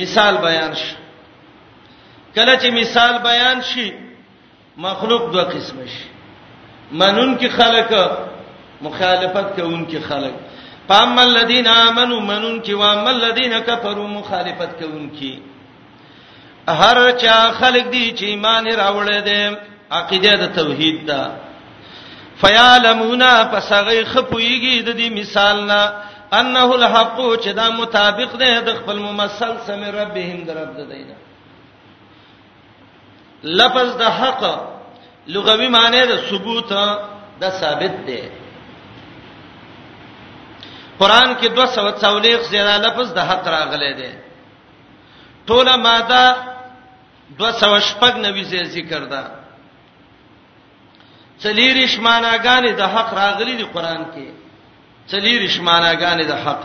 مثال بیان شي کله چې مثال بیان شي مخلوق دوه قسم شي منون کې خلک مخالفت کوونکي خلک پام الذين امنوا منون کې وام الذين كفروا مخالفت کوونکي هر چا خلق دي چې ایمان راوړل دي عقیده د توحید ده فیعلمون پس هغه خپویږي د دې مثال نه انه الحق چې دا مطابق دی د خپل ممثل سم ربهم در رب دینه لفظ د حق لغوي معنی د ثبوت د ثابت دی قران کې 240 زیاده لفظ د حق راغلی دی ټوله ماده 290 ذکر ده څلیریش معناګانې د حق راغلي دي قران کې څلیریش معناګانې د حق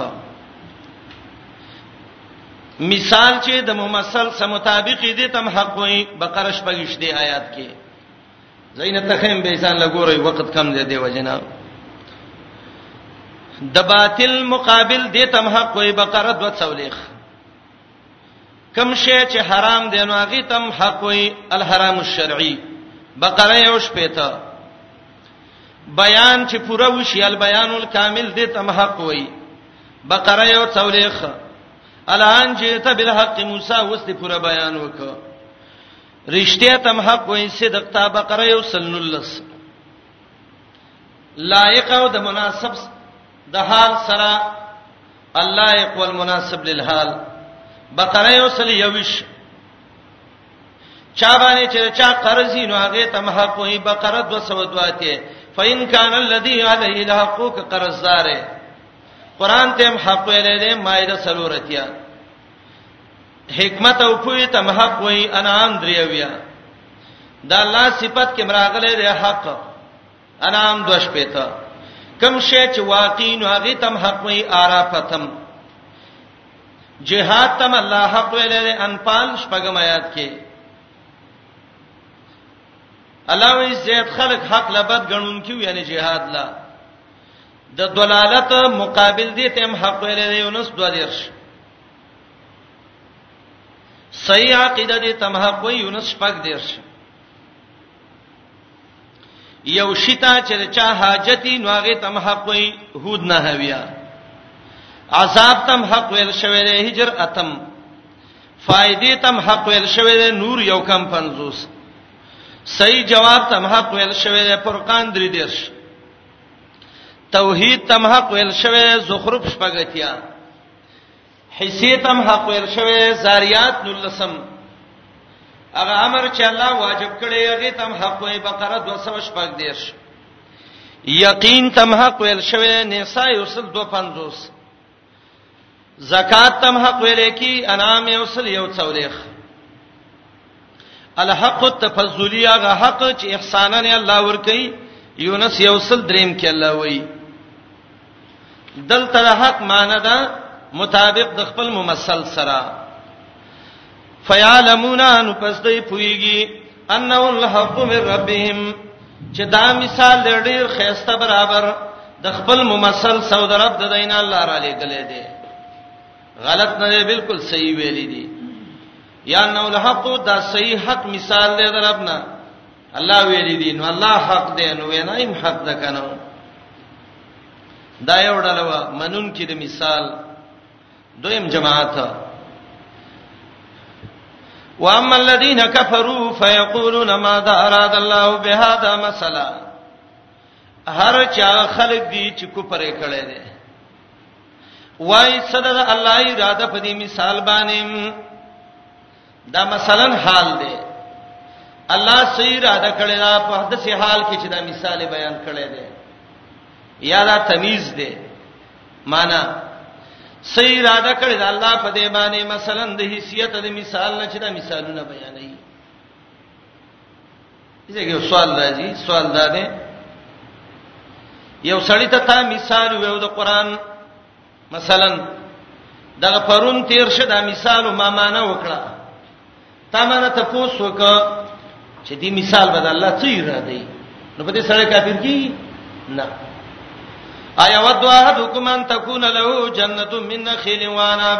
مثال چې د ممثل سره مطابق دي تم حق وي بقره شپږش دی آیات کې زینت تخیم به انسان لګوري وخت کم دی دی وجنا د باطل مقابل دې تم حق وي بقره 240 کم شی چې حرام دی نو هغه تم حق وي الحرام الشرعي بقره یو شپته بیان چې پوره وشي البیان الکامل دې تم حق وي بقره یو څولېخ الان چې ته بل حق موسی وست پوره بیان وکړه رښتیا تم حق وي صدق تا بقره یو سلنلس لایق او د مناسب د حال سره اللائق والمناسب للحال بقره یو سل یوش چا باندې چې چا قرضې نو هغه ته مها کوي بقره 202 ته فین کان الذی علیه الحقوق قرضدار قران ته هم حق ویلې ده مایده سلورتیا حکمت او پوی ته مها کوي انعام دریویا دا الله صفت کې مراغله ده حق انام دوش پېته کم شی چې واقعي نو هغه تم حق وي عرفتم جهاد تم الله حق ویلې انفال شپږم آیات کې الله وی زید خلق حق لبد غنون کیو یعنی جهاد لا د دلالت مقابل دي تم حق ویلې یونس 20 صحیح عقیده دې تم حق وی یونس شپږ 10 یو شتا چې چا حاجتی نو هغه تم حق وي هود نه هویا عذاب تم حق ویل شوی دی هجر اتم فائدې تم حق ویل شوی دی نور یو کم 50 صحیح جواب تم حق ویل شوی دی فرقان درې دیش توحید تم حق ویل شوی زخرف شپږتیا حصے تم حق ویل شوی زاریات نلسم هغه امر چې الله واجب کړی هغه تم حق وی بقره 216 دیش یقین تم حق ویل شوی نساء یوسل 250 زکات تم حق ویل کی انام یوسل یو څولېخ الحق التفضلی هغه حق چې احسانن الله ور کوي یونس یوسل دریم کې الله وایي دلته حق معنی ده مطابق د خپل ممثل سره فیعلمون ان پس دوی پویږي انه الحق من ربهم چې دا مثال ډیر خيسته برابر د خپل ممثل سود رب د دین الله را لګلې دي غلط نه دی بالکل صحیح ویلې دي یا انه الحق دا صحیح حق مثال دی دربنا الله ویل دي نو الله حق دی نو وینایم حق ده کنه دا یو ډول منون کې د مثال دویم جماعت واما الذين كفروا فيقولون ماذا اراد الله بهذا مثلا هر چا خلق دي چې کو پرې کړي دي وای صد الله اراده په دې مثال باندې دا مثلا حال دی الله صحیح اراده کړی دا په داسې حال کې چې دا مثال بیان کړی دی یا دا تمیز دی معنا صحیح اراده کړی دا الله په دې باندې مثلا د حیثیت د مثال نه چې دا مثالونه بیانوي یو سوال راځي سوال دا دی یو سړی ته تا مثال ویو د قران مثلا دغه پرون تیر شه دا مثال ما معنا وکړه تا معنا ته پوس وک چې دې مثال بد الله څه را دی نو په دې سړی کافر کی نه ایا ودوا حدکم ان تکون له جنته من نخیل وانب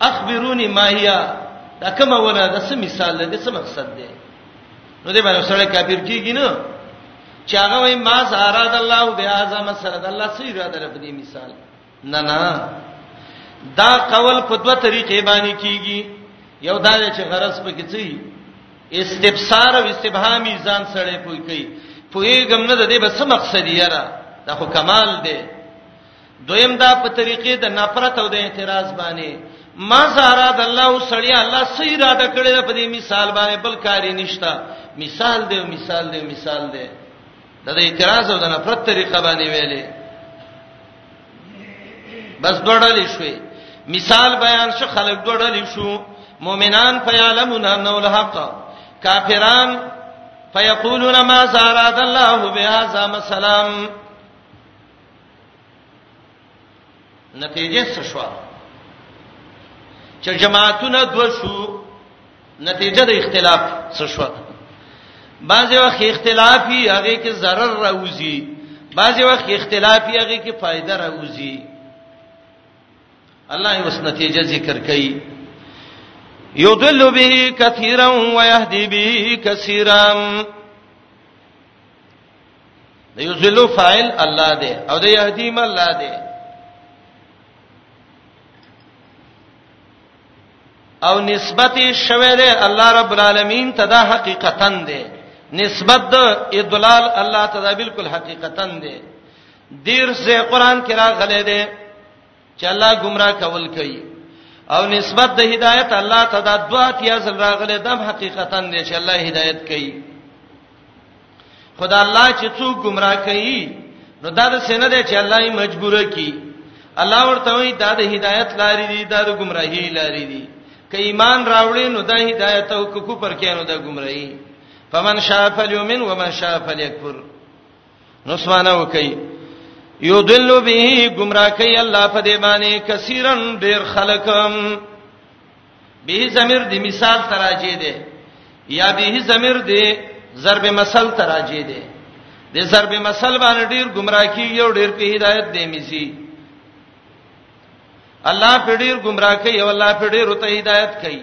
اخبرونی ماهیا دا کومه ونه د څه مثال دی څه مقصد دی نو دې باندې سره کافر کیږي نه چې هغه وای ما زاراد الله بیا اعظم سره د الله سره اراده لري په دې مثال نه نه دا قول په دوه طریقې باندې کیږي یو دا چې غرض په کې څه استفسار او استبهامي ځان سره پوي کوي پوي ګم نه د دې به څه مقصد یې را دا خو کمال دی دویم دا په طریقې د نفرت او د اعتراض باندې ما زارا د الله او سړی الله صحیح را د کړی په دې مثال باندې بل کاری نشتا مثال دی مثال دی مثال دی د اعتراض او د نفرت طریقه باندې ویلې بس ډړلې شوې مثال بیان شو خلک ډړلې شو مؤمنان فیعلمون انه الحق کافران فیقولون ما زارا د الله بهذا مسلام نتیجه څه شو چې جماعتونه دو شو نتیجه د اختلاف څه شو بعضی وخت اختلافي هغه کې zarar راوځي بعضی وخت اختلافي هغه کې فائدہ راوځي الله یې وس نتیجه ذکر کړي یضل به کثیرا و یهدی به کثیرا د یذلو فاعل الله دی او د یهدیم الله دی او نسبت شوه دی الله رب العالمین ته دا حقیقتا دی نسبت د ادلال الله ته دا بالکل حقیقتا دی دیر سے قران کې راغله دی چې الله گمراه کول کوي او نسبت د هدایت الله ته د دوا تیا زل راغله د حقیقتا دی چې الله هدایت کوي خدای الله چې څوک گمراه کوي نو دا د سینه دی چې الله یې مجبور کوي الله ورته وایي دا د هدایت لارې دي دا د گمراهی لارې دي ک ایمان راوړې نو د هدایت او ک کوپر کینو د گمراهی فمن شاء فلیومن ومن شاء فلیکفر نو سمانه وکي یضل به گمراه کوي الله په دې باندې کثیرن ډیر خلکم به زمير دی مثال تراجه دی یا به زمير دی ضرب مثل تراجه دی د ضرب مثل باندې ډیر گمراه کیږي او ډیر په هدایت دی میسي الله په ډیر گمراه کوي او الله په ډیر ته هدایت کوي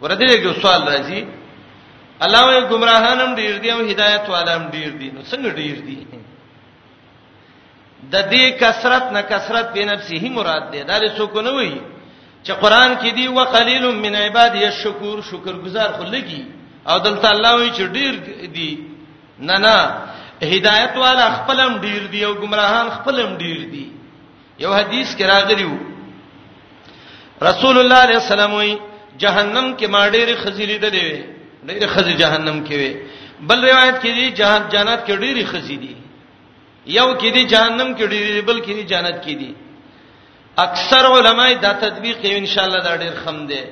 ورته یو سوال راځي الله وي گمراهانم ډیر دي او هدایت والام ډیر دي نو څنګه ډیر دي د دې کثرت نه کثرت په نفسه مراد ده دا له څوک نه وي چې قران کې دی وقلیل من عباد یشکور شکر گزار خو لګي او دلته الله وی چې ډیر دي نه نه هدایت والا خپلم ډیر دی او گمراهان خپلم ډیر دی یو حدیث کې راغلی وو رسول الله علیه السلام وی جهنم کې ما ډېر خزیری ده دی ډېر خزی جهنم کې وی بل روایت کې دی جهان جنت کې ډېر خزی دی یو کې دی جهنم کې ډېر بل کې دی جنت کې دی اکثر علما دا تطبیق کوي ان شاء الله دا ډېر خم دی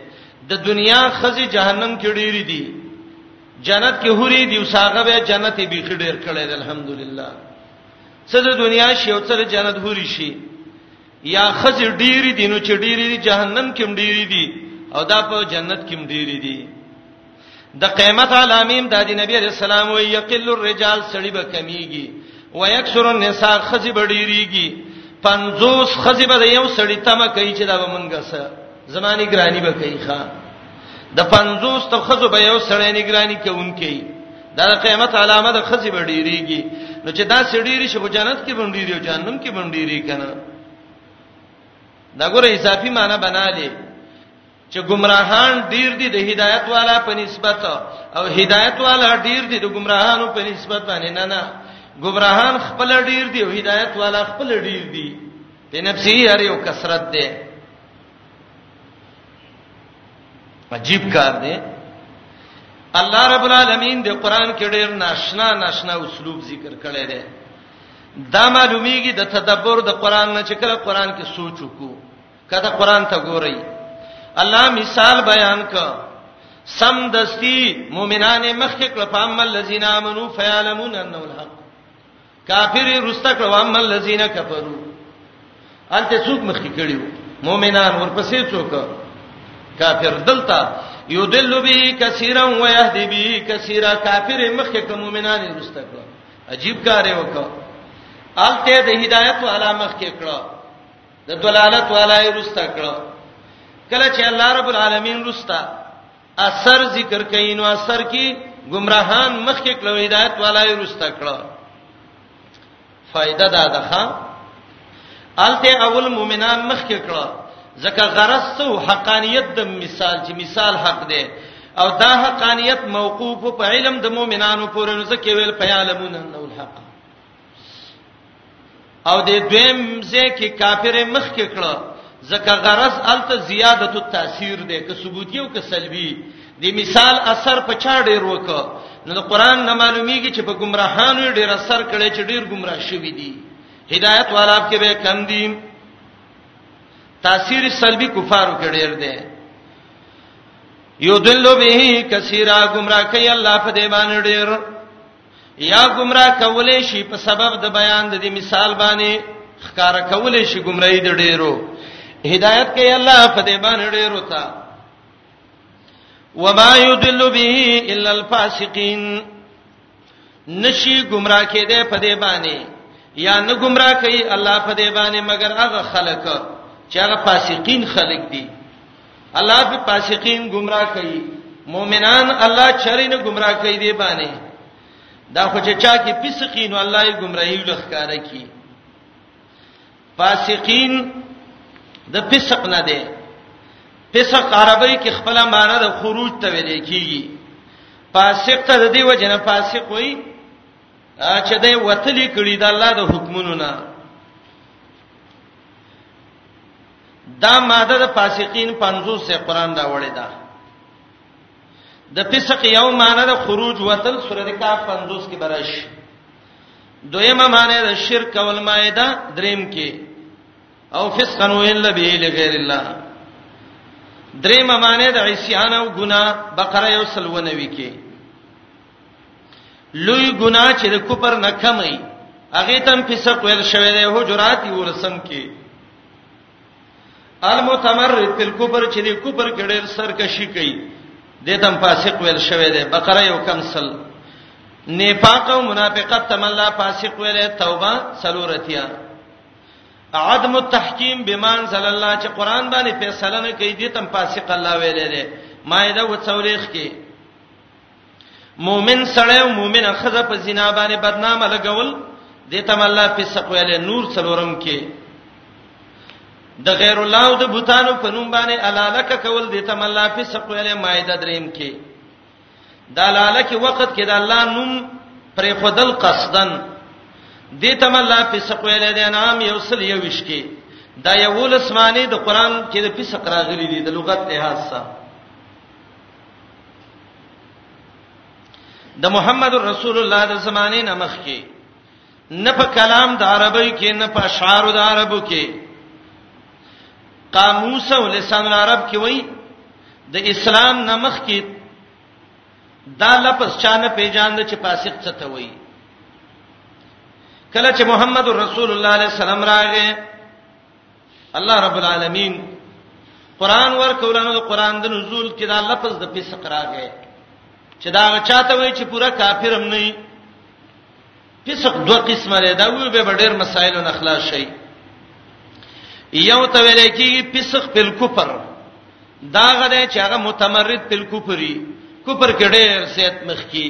د دنیا خزی جهنم کې ډېر دی جنت کې حوري دی وساغه به جنت به خډیر کړي الحمدلله څه د دنیا شي او څه د جنت حوري شي یا خزر ډیری دي نو چې ډیری دي جهنم کې ډیری دي او دا په جنت کې ډیری دي د قیامت علامیم د دې نبی رسول الله وی یقل الرجال سړی به کمیږي ويكثر النساء خزي بډیریږي 50 خزي به یو سړی تمه کوي چې دا به مونږه سره زمانی ګرانی به کوي ښا د 50 ته خزو به یو سړی نگرانی کوونکی دا د قیامت علامه د خزي بډیریږي نو چې دا سړيري شي په جنت کې بنديري او جهنم کې بنديري کنه دا ګوره اضافي معنی بنالي چې گمراهان ډیر دي د هدایت والا په نسبت او هدایت والا ډیر دي د گمراهانو په نسبت باندې نه نه گمراهان خپل ډیر دي او هدایت والا خپل ډیر دي په نفسي هر یو کثرت ده عجیب کار دی الله رب العالمین د قران کې ډېر ناشنا ناشنا اسلوب ذکر کړی دی دا معلومیږي د تدبر د قران نه چې کله قران کې سوچ وکړو کله قران ته ګورئ الله مثال بیان ک سم دستی مؤمنان مخکې کړه فامل الذین آمنو فیعلمون انه الحق کافر رسته کړو اما الذين كفروا انته څوک مخکې کړیو مؤمنان ورپسې څوک کافر دلته یودل به کثیرا و یهدی به کثیرا کافر مخکې کوم مؤمنان رسته کړو عجیب کار یې وکړ الته د هدایت والا مخکې کړو د دلالت والا یې رسته کړو کله چې الله رب العالمین رستا اثر ذکر کین نو اثر کې گمراهان مخ کې کلو هدایت والای رستا کړه فائدہ دا ده الته اول مؤمنان مخ کې کړه ځکه غرض ته حقانیت د مثال چې مثال حق دی او دا حقانیت موقوف په علم د مؤمنانو پورې نو ځکه ویل پیالمون انه الحق او د دویم ځکه کافر مخ کې کړه ځکه غرض الته زیادت التاثیر دی که ثبوتی او که سلبی د مثال اثر په چا ډیر وک نو د قران نه معلومیږي چې په گمراهانو ډیر اثر کړي چې ډیر گمراه شوی دي هدایت والا کې به کم دي تاثیر سلبی کفارو کې ډیر دی یو دلو به کثیره گمراه کوي الله په دې باندې ډیر یا گمراه کولې شي په سبب د بیان د دې مثال باندې خکار کولې شي گمراهي د ډیرو هدایت کوي الله په دې باندې ډیرو ته وما يدل به الا الفاسقين نشي گمراه کېده په دې باندې یا نه گمراه کوي الله په دې باندې مگر هغه خلک چې هغه فاسقین خلک دي الله په فاسقین گمراه کوي مؤمنان الله چری نه گمراه کوي دی باندې دا خو چې چا کې فسقین الله یې گمراهی لخکاره کی فاسقین د فسق نه دی فسق عربی کې خپل معنی د خروج ته ویل کیږي فاسق ته د دې وجنه فاسق وایي چې د وتلی کړي د الله د حکمونو نه دا ماده د فاسقین 50 سے قران راوړی دا د فسق یو معنی د خروج وتل سورۃ کاف 50 کې برش دویمه معنی د شرک او المائده دریم کې او فسقا الا به لغیر الله دریمه معنی د عصیان او ګنا بقره یو سلونوي کې لوی ګنا چې د کوپر نه کمای هغه تم فسق ویل شوی دی حجرات ورسم کې المتمرد په کفر چې د کفر کې ډېر سرکشي کوي د تم فاسق ویل شوی دی بقره یو کم سل نفاق او منافقت تم الله فاسق ویل توبه سلورتیا عدم التحکیم بمان صلی الله چې قران باندې فیصله نه کوي د تم فاسق الله ویل دی مائده و څولېخ کې مؤمن سړی او مؤمنه خزه په زنا باندې بدنامه لګول د تم الله په سقویل نور څلورم کې د غیر الله او د بوتانو په نوم باندې الالک کول د تم الله په سقویل مائده دریم کې د الالک وخت کې د الله نوم پر خودل قصدن د تم الله په سقویل د انعام یو سل یو وش کې دا یو لسمانی د قران کې د په سقراغلی دی د لغت لحاظ سره د محمد رسول الله د زمانه نه مخ کې نه په کلام د عربی کې نه په اشعار د عربو کې قاموس او لسان العرب کې وای د اسلام نه مخ کې دا لفظ چانه پیژاند چې فاسق څه ته وای کله چې محمد رسول الله علیه السلام راغی الله رب العالمین قران ورکولانو د قران د نزول کې دا لفظ د فسق راغی چې دا چاته وای چې پورا کافر هم نه فسق دوه قسمه لري دا وی به ډېر مسائل نه خلاص شي یو ته ویل کېږي فسق په کفر دا غده چې هغه متمرد په کفري کفر کې ډېر سیت مخ کی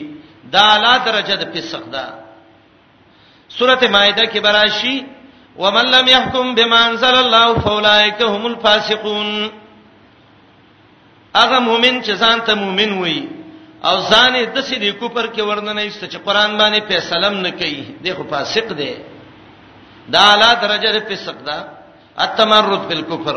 دا اعلی درجه د فسق ده سورته مائده کې براشي ومن لم يحكم بما انزل الله فاولئك هم الفاسقون هغه مؤمن چې ځان ته مؤمن وي او ځان یې د سې د کوپر کې ورننه ایست چې قران باندې فیصله نه کوي دغه فاسق دی دا اعلی درجه د فسق ده التمرد بالکفر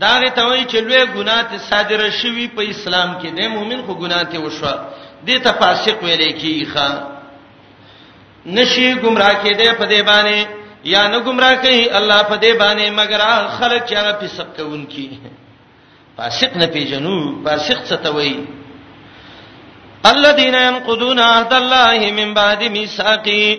دا غي ته وایي چې لوی ګناه ته صادره شوی په اسلام کې د مؤمن خو ګناه ته وشو دې ته فاسق ویل کیږي ښا نشي گمراه کې دې په دې باندې یا نه گمراه کوي الله په دې باندې مگر خلک چې هغه فسق کوونکي فاسق نه پیژنو فاسق څه ته وایي الذين ينقضون عهد الله من بعد ميثاقه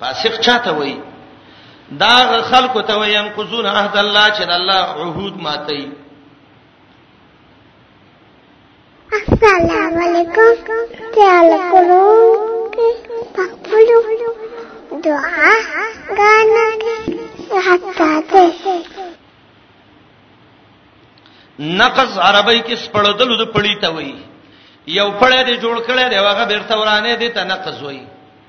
فاسق چاته وای دا خلکو ته وای ان قزون عهد الله چې الله عهود ماتي السلام علیکم تعال کولو پخپلو دعا غانا حتا ته نقص عربی کې سپړدل د پړی ته وای یو پړی دی جوړ کړی دی هغه بیرته ورانه دی ته نقص وای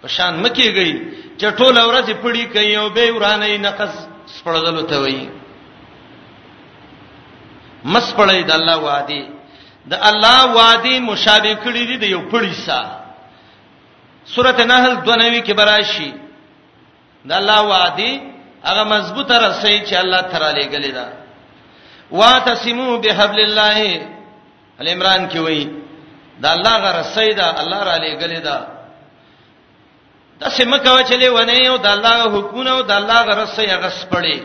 په شان مکیږي چې ټول ورځ پړی کوي او به ورانه نقص سپړدل ته وایي مس پړی د الله وادي د الله وادي مشابه کړی دی د یو پړی سره سورته نحل 92 کې براشي د الله وعده هغه مضبوطه رسي چې الله تعالی لګلې ده واتسمو بحبل الله ال عمران کې وایي دا الله غ رسي ده الله را لګلې ده د سیمه کوي چې لونه یو د الله حکمونه او د الله غ رسي هغه سپړي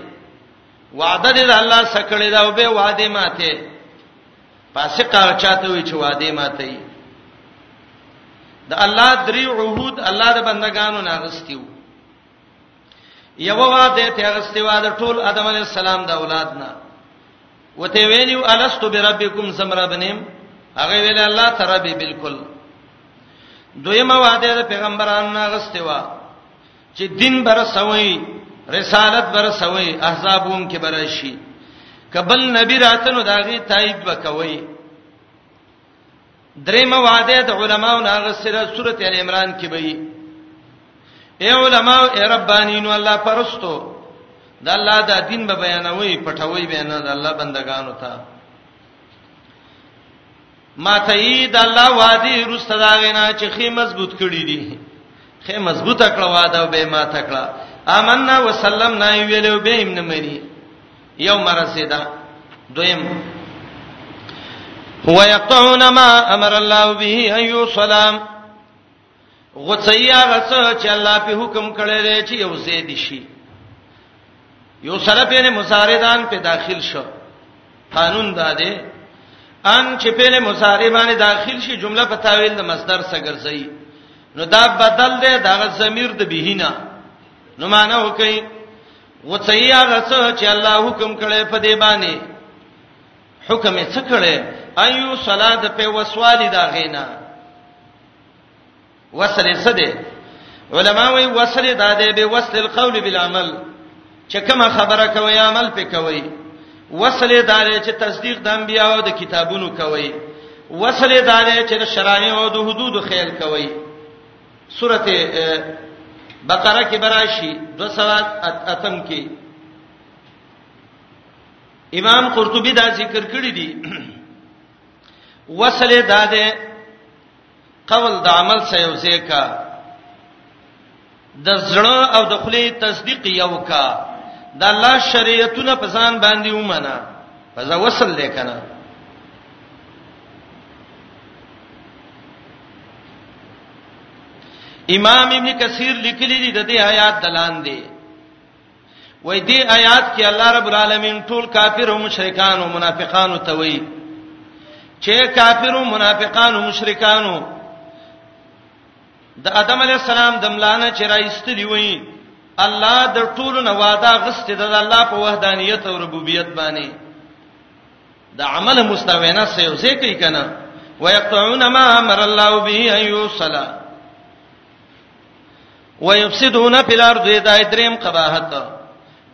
وعده دې د الله سکړې ده او به وعده ماته فاسق هغه چاته وی چې وعده ماته ای د الله درې عهود الله د بندگانو ناغستیو یو وعده ته غستیو د ټول ادم علی السلام د اولاد نه وته ویلو الستو بربکم سمربنیم هغه ویل الله تربی بالکل دویمه وعده د پیغمبرانو ناغستیو چې دین برسوي رسالت برسوي احزابوم کې برشي کبل نبی راتنو داغي تایید وکوي درېمه وعده د علماو ناغه سره سورته ال عمران کې به اے علماو اے ربانینو الله پرستو د الله د دین به بیانوي پټوي بیان د الله بندگانو ته ماته یې د الله وادي رسته دا غینا چې خې مضبوط کړی دي خې مضبوطه کړه واده او به ماته کړه آمنا وسلم نه ویلو به هم نه مری یو مرسیدا دویم هو یقطعون ما امر الله به ایو سلام غوڅیا غڅ چې الله په حکم کړی دی چې یو زید شي یو سره په مصاردان په داخل شو قانون دا دی ان چې په مصاری باندې داخل شي جمله په تاویل د مصدر سره ګرځي نو دا بدل دی دا ضمیر د بهینا نو معنا وکي وڅیا غڅ چې الله حکم کړی په دې باندې حکم یې څه کړی ايو صلات په وسوالي دا غینا وصل څه دی علما وی وصل دا دی به وصل القول بالعمل چې کومه خبره کوي عمل پې کوي وصل دا دی چې تصدیق د انبیا او د کتابونو کوي وصل دا دی چې د شرایع او د حدود خیال کوي سورته بقره کې براشي 200 اتم کې امام قرطبي دا ذکر کړی دی وصله دا ده قول د عمل سره یو ځای کا د زړه او د خلی تصدیق یو کا د الله شریعتونه په ځان باندې ومنه فزا وصل دی کنه امام ابن کثیر لیکلی دی د دې آیات دلان دی وای دې آیات کې الله رب العالمین ټول کافر او مشرکان او منافقان ته وای چې کافر او منافقان او مشرکان د ادم علی السلام د ملانه چې راایستلی وای الله د ټولو نه وعده غسته د الله په وحدانیت او ربوبیت باندې د عمل مستوینه سې اوسې کوي کنه ويقطعون ما امر الله به ان يوصل ويفسدون فی الارض دا دریم قباحت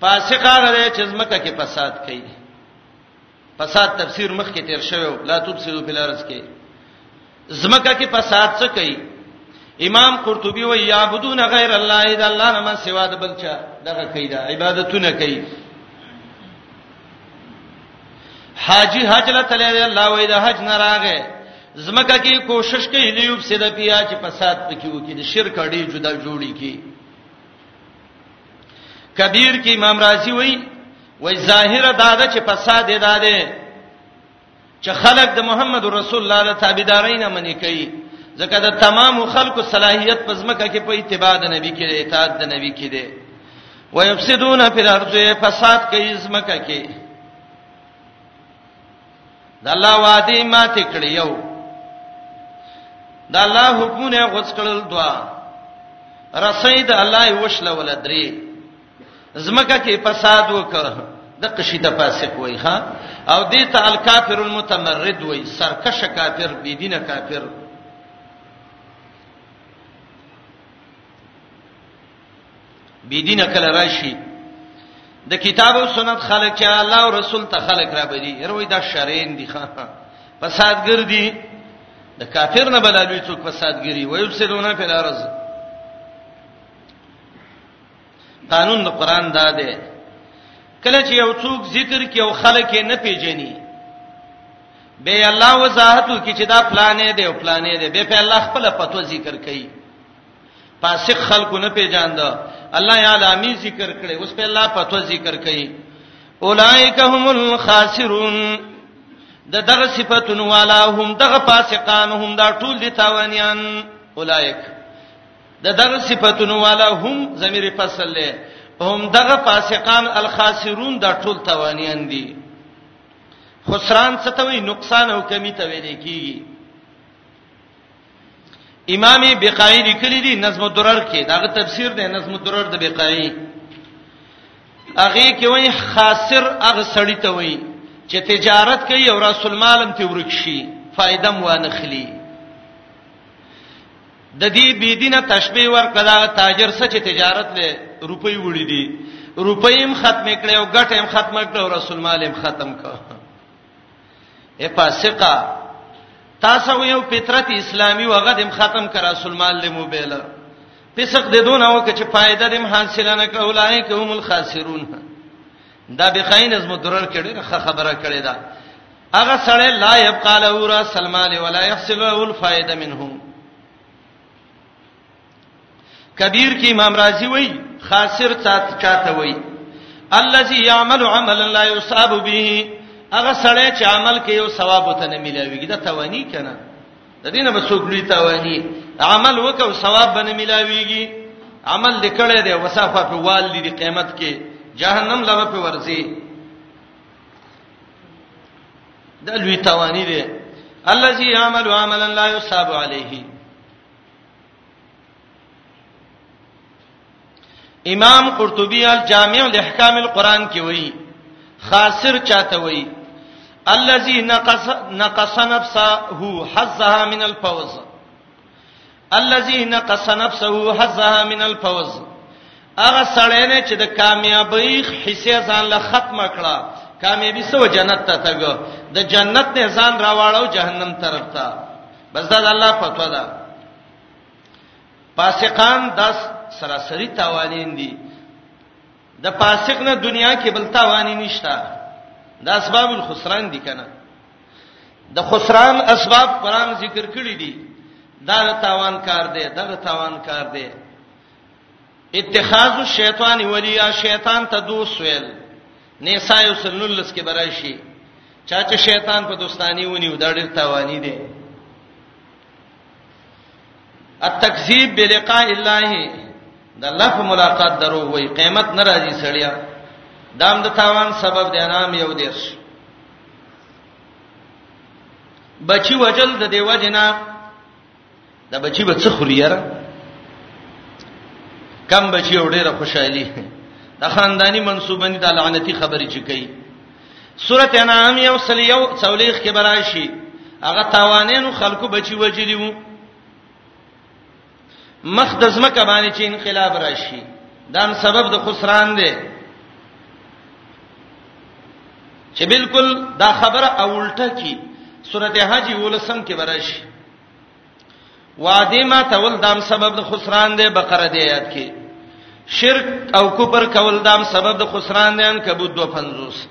فاسق هغه دی چې زمکه کې فساد کوي فساد تفسیر مخ کې تیر شوی لا تفسدوا فی الارض کې زمکه کې فساد څه کوي امام قرطبي وی یعبدون غیر الله اذا الله نه ما سوا د بلچا دغه کوي دا عبادتونه کوي حاجی حج لته لري الله وې د حج نه راغې زمکه کې کوشش کوي لیوب سیده پیا چې فساد پکې وکړي د شرک اړې جدا جوړي کی کبیر کې امام رازی وای وای ظاهر دا ده چې فساد ادا ده چې خلک د محمد رسول الله د تابعدارۍ نه منې کوي ځکه د تمام خلکو صلاحیت په ځمکه کې په اتباع د نبی کې دی اطاعت د نبی کې دی ويفسدون فی الارض فساد کوي ځمکه کې د الله وعده ماته کړی یو د الله حکمونه غوڅ کړل دوا رسید الله وشله ولدري زمکه کې فساد وکړ د قشی د فاسق وای ها او دې ته الکافر المتمرد وای سرکش کافر بی دینه کافر بی دینه کله راشي د کتاب او سنت خلک چې الله او رسول ته خلک را بدی هروي دا شرین دي ها فسادګر دي د کافر نه بلالوي څوک فسادګری وایو سره نه په لارز قانون د قران دا دی کله چې یو څوک ذکر کې او خلک نه پیژني به الله وضاحت کی چې دا پلانې دی او پلانې دی به په الله خپل پتو ذکر کوي فاسق خلق نه پیژاند الله یعلمی ذکر کړي اوس په الله پتو ذکر کوي اولائک هم الخاسرون د دغه صفاتونو والا هم دغه فاسقان هم دا ټول دي تاوانيان اولائک د دغه صفاتونو والا هم ضمیر فصل له هم دغه فاسقان الخاسرون دا ټول توانیان دي خسران څه ته وي نقصان او کمی ته ویل کیږي امامي بقای لیکلی دي نظم الدرر کې داغه تفسیر دی نظم الدرر د بقای هغه کې وایي خاسر هغه سړی ته وایي چې تجارت کوي او رسول مالم ته ورک شي فائدہ مو نه خلی د دې بيدینه تشبيه ورکړه دا تاجر سچ تجارت له روپۍ وړي دي روپۍ هم ختم کړي او ګټه هم ختم کړي او رسول مال هم ختم کړي اے پاسقا تاسو یو فطرت اسلامي وغه دم ختم کړه رسول مال له موبایل پسق د دون او کچ فائدہ دم حاصل نه کړه اولایک هم الخاسرون دا بخای نظم درر کړي ښه خبره کړي دا هغه سړی لا يبقى له را سلمان ولا يحصل له الفائده منه کبیر کې امام رازی وای خاسر چاته وای الذي يعمل عملا لا يصاب به هغه سړی چې عمل کوي او ثواب وته نه ملويږي دا توانی کنه د دې نه به څوک لوی تاواني عمل وکاو ثواب باندې ملاويږي عمل دې کړی دی وسافه په وال دي قیامت کې جهنم لغه په ورځي دا لوی تاواني دی الذي يعمل عملا لا يصاب عليه امام قرطبی الجامع لاحکام القرآن کې وایي خاسر چاته وایي الذي نقص نقص نفسه حظها من الفوز الذي نقص نفسه حظها من الفوز هغه سړی نه چې د کامیابی حصے ځان له ختمه کړه کامیابی سو جنت ته تګ د جنت نه ځان راواړو جهنم طرف ته بس دا الله فتوا ده فاسقان داس سراسری تاوانین دي د فاسق نه دنیا کې بل تاوان نشته د اسباب الخسران دي کنه د خسران اسباب قران ذکر کړی دي دا تاوان کار دی دا تاوان کار دی اتخاذ الشیطان ولیا شیطان ته دوست ویل نساء وسللس کې برای شي چا چې شیطان په دوستانی ونیو دا ډیر تاوانی دی التکذیب بلقاء الله د الله په ملاقات درو وای قیامت ناراضي سړیا دام د تاوان سبب دی نام یو دیش بچی وجل د دیو جنا د بچی به څه خلیره کم بچی وړه خوشحالي د خاندانی منسوبنی د لعنتی خبرې چي کوي سورۃ انعام یو سل یو څولېخ کې براشي هغه تاوانینو خلکو بچي وجلی وو مخ د زمکه باندې چې انقلاب راشي دا سبب د خسران دی چې بالکل دا خبره اولټه کی سورته حج ولسم کې براشي وعده ما تول دام سبب د خسران دی بقره دی یاد کی شرک او کفر کول دام سبب د خسران دی ان کبو 250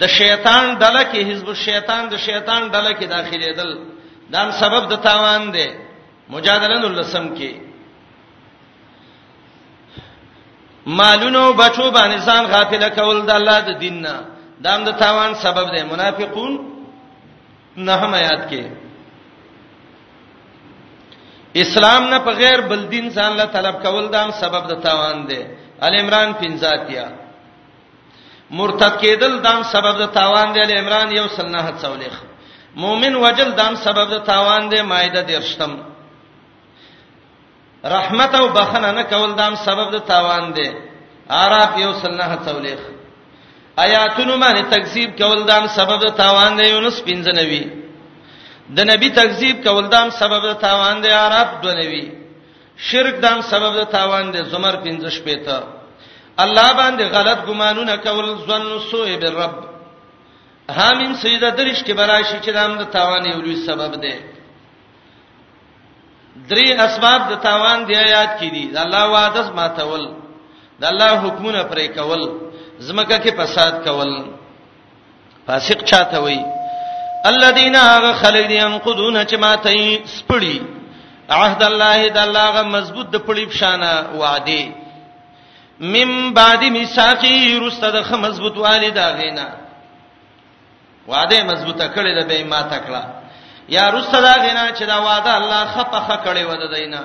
د شیطان ډله کې حزب الشیطان د شیطان ډله کې داخليدل دام سبب د تاوان دی مجادله نو لسم کې مالونو بچو باندې ځان غافل کول د الله د دین نه دام د تاوان سبب دی منافقون نه هم یاد کې اسلام نه په غیر بل دین ځان له طلب کول دام سبب د تاوان دی ال عمران 50 یا مرتد کېدل دام سبب د تاوان دی ال عمران یو سل نه څولېخ مؤمن وجل دام سبب د تاوان دی مائده درشتم رحمت او بخنه نه کول دام سبب د تاوان دی عرب یو سنه تولیخ آیاتونو باندې تکذیب کول دام سبب د تاوان دی یونس 95 د نبی تکذیب کول دام سبب د تاوان دی عرب 29 شرک دام سبب د تاوان دی زمر 15 شپته الله باندې غلط ګمانونه کول ظن سوء بالرب حامیم سیدا درش کې براشي چې دام د تاوان یو لوی سبب دی درې اسباب د تاوان دی آیات کې دي د الله وعده ماتول د الله حکمونه پرې کول زمکه کې فساد کول فاسق چاته وي الذين هغه خلک دي ينقضون چې ماته سپړي عهد الله د الله غ مضبوط د پړي بشانه وعده من بعد میثاقی رسته د مضبوط والدا غینا وعده مضبوطه کړې ده به ما تکړه یا رسته دا غنا چې دا وعده الله خپخه کړې و ده دینا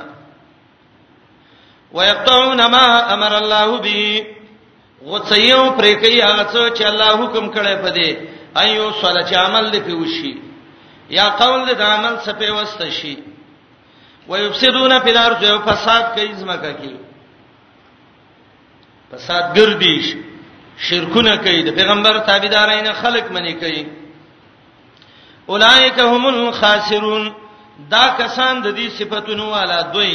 ويقطعون ما امر الله به غڅيو پرې کوي هغه څه چې الله حکم کړی په دې ايو صلی چې عمل دې پیوشي یا قول دې عمل سپې وسته شي ويفسدون في الارض فساد کوي زمکه کې فساد ګرځي شرکونه کوي د پیغمبر تابعدارین خلق منی کوي اولائک هم الخاسرون دا کسان د دې صفاتونو والا دوی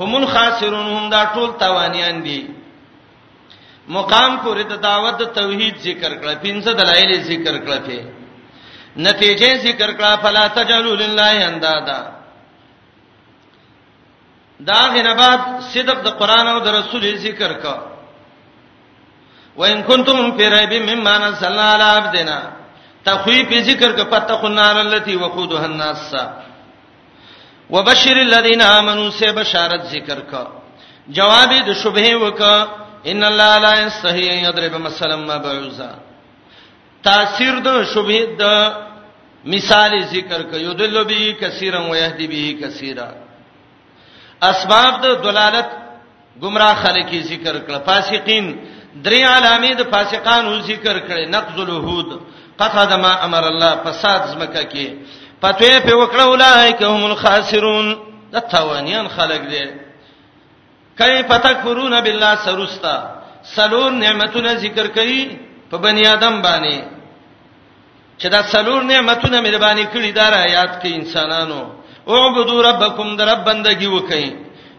هم الخاسرون هم دا ټول تاوانیان دي مقام پورې د دعوت د توحید ذکر کړه پنځه دلایل ذکر کړه په نتیجې ذکر کړه فلا تجلوا لله اندادا دا غنه بعد صدق د قران او د رسول ذکر کا وان کنتم فی ریب مما نزلنا علی عبدنا تخویف ذکر کا فتقوا النار التي وقودها الناس وبشر الذين امنوا سے بشارت ذکر کا جواب د شبهه وکا ان الله لا یستحی یضرب مثلا ما بعوزا تاثیر د شبهه د مثال ذکر ک یدل به کثیرا و یهدی به کثیرا اسباب د دلالت گمراه خلک ذکر کړه فاسقین درې علامې د فاسقانو ذکر کړي نقض الوهود قطع ما امر الله فساد زمکه کې پتوې په وکړه اولایک هم الخاسرون د توانیان خلک دي کیف تکفرون بالله سرستا سلور نعمتونه ذکر کړي په بنی آدم باندې چې دا سلور نعمتونه مې باندې کړي دا را یاد کړئ انسانانو اعبدوا ربکم در رب بندگی وکړئ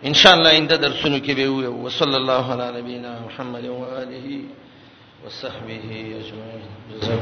ان شاء الله انده درسونو کې به وي وصلی الله علی نبینا محمد و آله وصحبه اجمعین